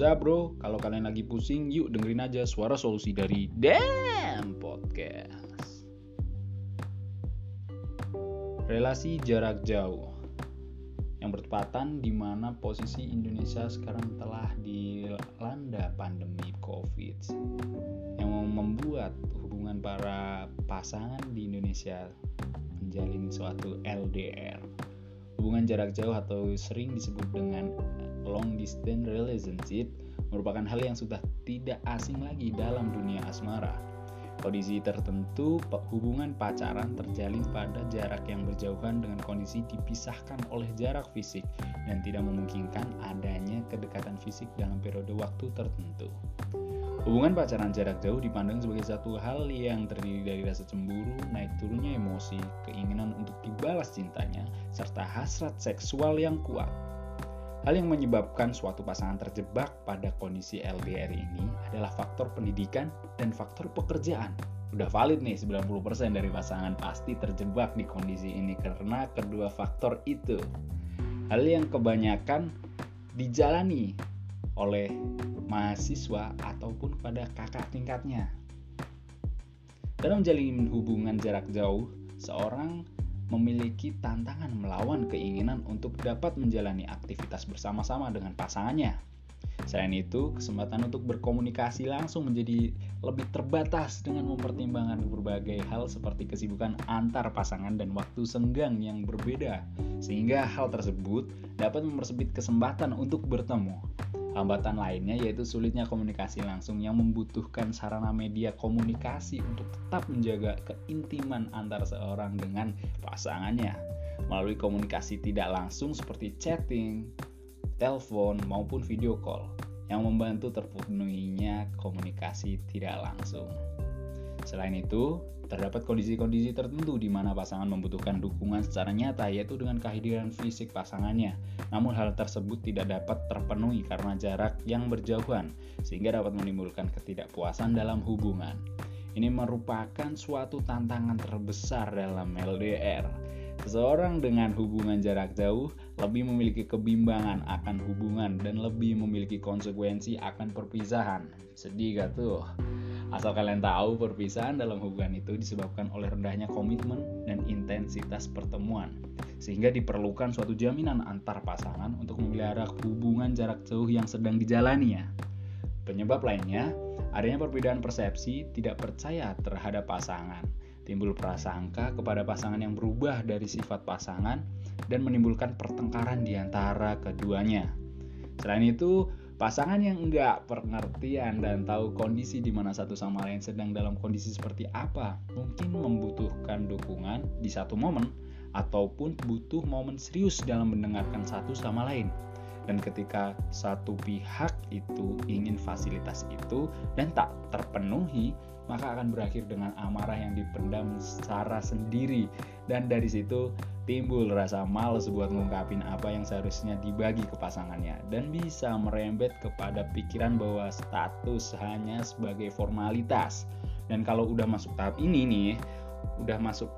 bro, kalau kalian lagi pusing, yuk dengerin aja suara solusi dari Damn Podcast. Relasi jarak jauh yang bertepatan di mana posisi Indonesia sekarang telah dilanda pandemi COVID yang membuat hubungan para pasangan di Indonesia menjalin suatu LDR. Hubungan jarak jauh atau sering disebut dengan long distance relationship merupakan hal yang sudah tidak asing lagi dalam dunia asmara Kondisi tertentu, hubungan pacaran terjalin pada jarak yang berjauhan dengan kondisi dipisahkan oleh jarak fisik dan tidak memungkinkan adanya kedekatan fisik dalam periode waktu tertentu. Hubungan pacaran jarak jauh dipandang sebagai satu hal yang terdiri dari rasa cemburu, naik turunnya emosi, keinginan untuk dibalas cintanya, serta hasrat seksual yang kuat. Hal yang menyebabkan suatu pasangan terjebak pada kondisi LDR ini adalah faktor pendidikan dan faktor pekerjaan. Udah valid nih 90% dari pasangan pasti terjebak di kondisi ini karena kedua faktor itu. Hal yang kebanyakan dijalani oleh mahasiswa ataupun pada kakak tingkatnya. Dalam menjalin hubungan jarak jauh, seorang memiliki tantangan melawan keinginan untuk dapat menjalani aktivitas bersama-sama dengan pasangannya. Selain itu, kesempatan untuk berkomunikasi langsung menjadi lebih terbatas dengan mempertimbangkan berbagai hal seperti kesibukan antar pasangan dan waktu senggang yang berbeda, sehingga hal tersebut dapat mempersempit kesempatan untuk bertemu. Hambatan lainnya yaitu sulitnya komunikasi langsung yang membutuhkan sarana media komunikasi untuk tetap menjaga keintiman antara seorang dengan pasangannya melalui komunikasi tidak langsung seperti chatting, telepon maupun video call yang membantu terpenuhinya komunikasi tidak langsung. Selain itu, terdapat kondisi-kondisi tertentu di mana pasangan membutuhkan dukungan secara nyata yaitu dengan kehadiran fisik pasangannya. Namun hal tersebut tidak dapat terpenuhi karena jarak yang berjauhan sehingga dapat menimbulkan ketidakpuasan dalam hubungan. Ini merupakan suatu tantangan terbesar dalam LDR. Seseorang dengan hubungan jarak jauh lebih memiliki kebimbangan akan hubungan dan lebih memiliki konsekuensi akan perpisahan. Sedih gak tuh? Asal kalian tahu, perpisahan dalam hubungan itu disebabkan oleh rendahnya komitmen dan intensitas pertemuan, sehingga diperlukan suatu jaminan antar pasangan untuk memelihara hubungan jarak jauh yang sedang dijalaninya. Penyebab lainnya, adanya perbedaan persepsi tidak percaya terhadap pasangan, timbul prasangka kepada pasangan yang berubah dari sifat pasangan, dan menimbulkan pertengkaran di antara keduanya. Selain itu, Pasangan yang enggak pengertian dan tahu kondisi di mana satu sama lain sedang dalam kondisi seperti apa, mungkin membutuhkan dukungan di satu momen ataupun butuh momen serius dalam mendengarkan satu sama lain. Dan ketika satu pihak itu ingin fasilitas itu dan tak terpenuhi, maka akan berakhir dengan amarah yang dipendam secara sendiri dan dari situ timbul rasa males buat ngungkapin apa yang seharusnya dibagi ke pasangannya dan bisa merembet kepada pikiran bahwa status hanya sebagai formalitas. Dan kalau udah masuk tahap ini nih, udah masuk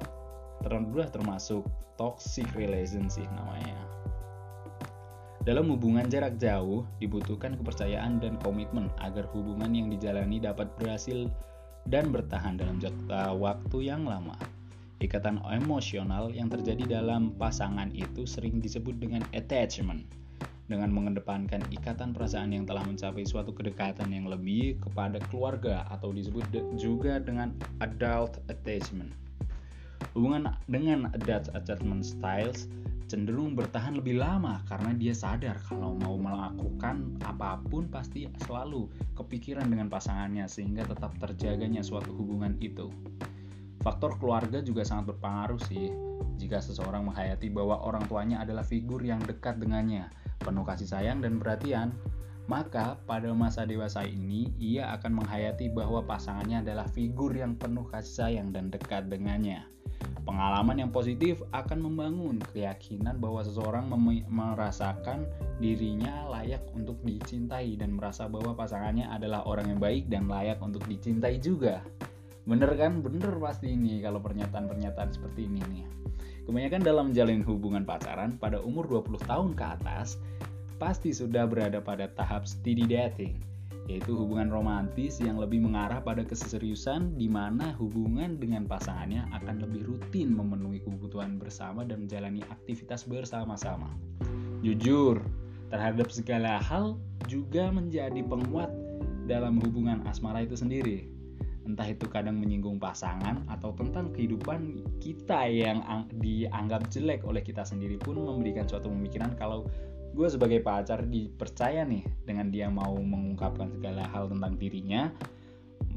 udah termasuk toxic relationship namanya. Dalam hubungan jarak jauh, dibutuhkan kepercayaan dan komitmen agar hubungan yang dijalani dapat berhasil dan bertahan dalam jangka waktu yang lama. Ikatan emosional yang terjadi dalam pasangan itu sering disebut dengan attachment. Dengan mengedepankan ikatan perasaan yang telah mencapai suatu kedekatan yang lebih kepada keluarga atau disebut juga dengan adult attachment. Hubungan dengan adult attachment styles cenderung bertahan lebih lama karena dia sadar kalau mau melakukan apa pun pasti selalu kepikiran dengan pasangannya sehingga tetap terjaganya suatu hubungan itu. Faktor keluarga juga sangat berpengaruh sih. Jika seseorang menghayati bahwa orang tuanya adalah figur yang dekat dengannya, penuh kasih sayang dan perhatian, maka pada masa dewasa ini ia akan menghayati bahwa pasangannya adalah figur yang penuh kasih sayang dan dekat dengannya. Pengalaman yang positif akan membangun keyakinan bahwa seseorang merasakan dirinya layak untuk dicintai dan merasa bahwa pasangannya adalah orang yang baik dan layak untuk dicintai juga. Bener kan? Bener pasti ini kalau pernyataan-pernyataan seperti ini nih. Kebanyakan dalam menjalin hubungan pacaran pada umur 20 tahun ke atas, pasti sudah berada pada tahap steady dating, yaitu hubungan romantis yang lebih mengarah pada keseriusan di mana hubungan dengan pasangannya akan lebih rutin memenuhi kebutuhan bersama dan menjalani aktivitas bersama-sama. Jujur, terhadap segala hal juga menjadi penguat dalam hubungan asmara itu sendiri entah itu kadang menyinggung pasangan atau tentang kehidupan kita yang dianggap jelek oleh kita sendiri pun memberikan suatu pemikiran kalau gue sebagai pacar dipercaya nih dengan dia mau mengungkapkan segala hal tentang dirinya.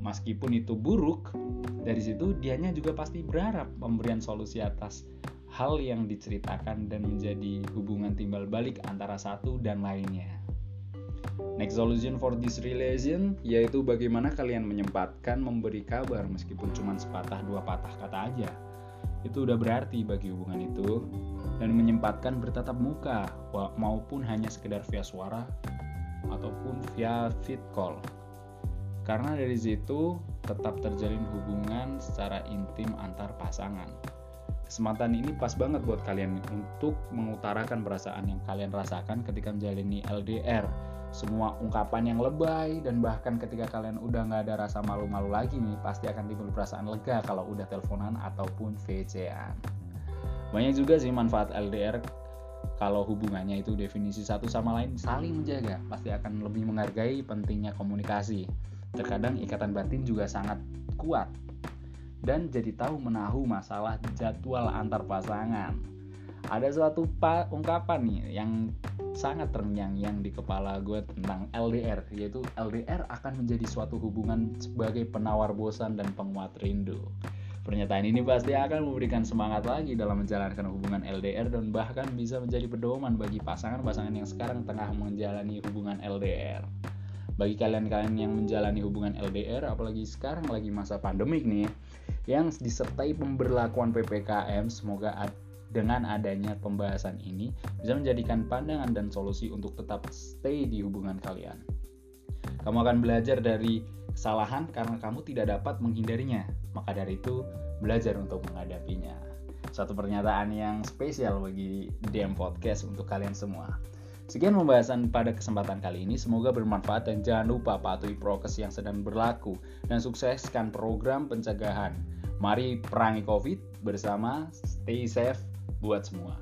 Meskipun itu buruk dari situ dianya juga pasti berharap pemberian solusi atas hal yang diceritakan dan menjadi hubungan timbal balik antara satu dan lainnya Next solution for this relation yaitu bagaimana kalian menyempatkan memberi kabar meskipun cuma sepatah dua patah kata aja. Itu udah berarti bagi hubungan itu dan menyempatkan bertatap muka maupun hanya sekedar via suara ataupun via fit call. Karena dari situ tetap terjalin hubungan secara intim antar pasangan. Kesempatan ini pas banget buat kalian untuk mengutarakan perasaan yang kalian rasakan ketika menjalani LDR semua ungkapan yang lebay dan bahkan ketika kalian udah nggak ada rasa malu-malu lagi nih pasti akan timbul perasaan lega kalau udah teleponan ataupun VC-an banyak juga sih manfaat LDR kalau hubungannya itu definisi satu sama lain saling menjaga pasti akan lebih menghargai pentingnya komunikasi. Terkadang ikatan batin juga sangat kuat dan jadi tahu menahu masalah jadwal antar pasangan. Ada suatu ungkapan nih yang sangat terngiang-ngiang di kepala gue tentang LDR yaitu LDR akan menjadi suatu hubungan sebagai penawar bosan dan penguat rindu Pernyataan ini pasti akan memberikan semangat lagi dalam menjalankan hubungan LDR dan bahkan bisa menjadi pedoman bagi pasangan-pasangan yang sekarang tengah menjalani hubungan LDR. Bagi kalian-kalian yang menjalani hubungan LDR, apalagi sekarang lagi masa pandemik nih, yang disertai pemberlakuan PPKM, semoga dengan adanya pembahasan ini bisa menjadikan pandangan dan solusi untuk tetap stay di hubungan kalian. Kamu akan belajar dari kesalahan karena kamu tidak dapat menghindarinya. Maka dari itu, belajar untuk menghadapinya. Satu pernyataan yang spesial bagi DM Podcast untuk kalian semua. Sekian pembahasan pada kesempatan kali ini, semoga bermanfaat dan jangan lupa patuhi prokes yang sedang berlaku dan sukseskan program pencegahan. Mari perangi COVID bersama, stay safe, buat semua.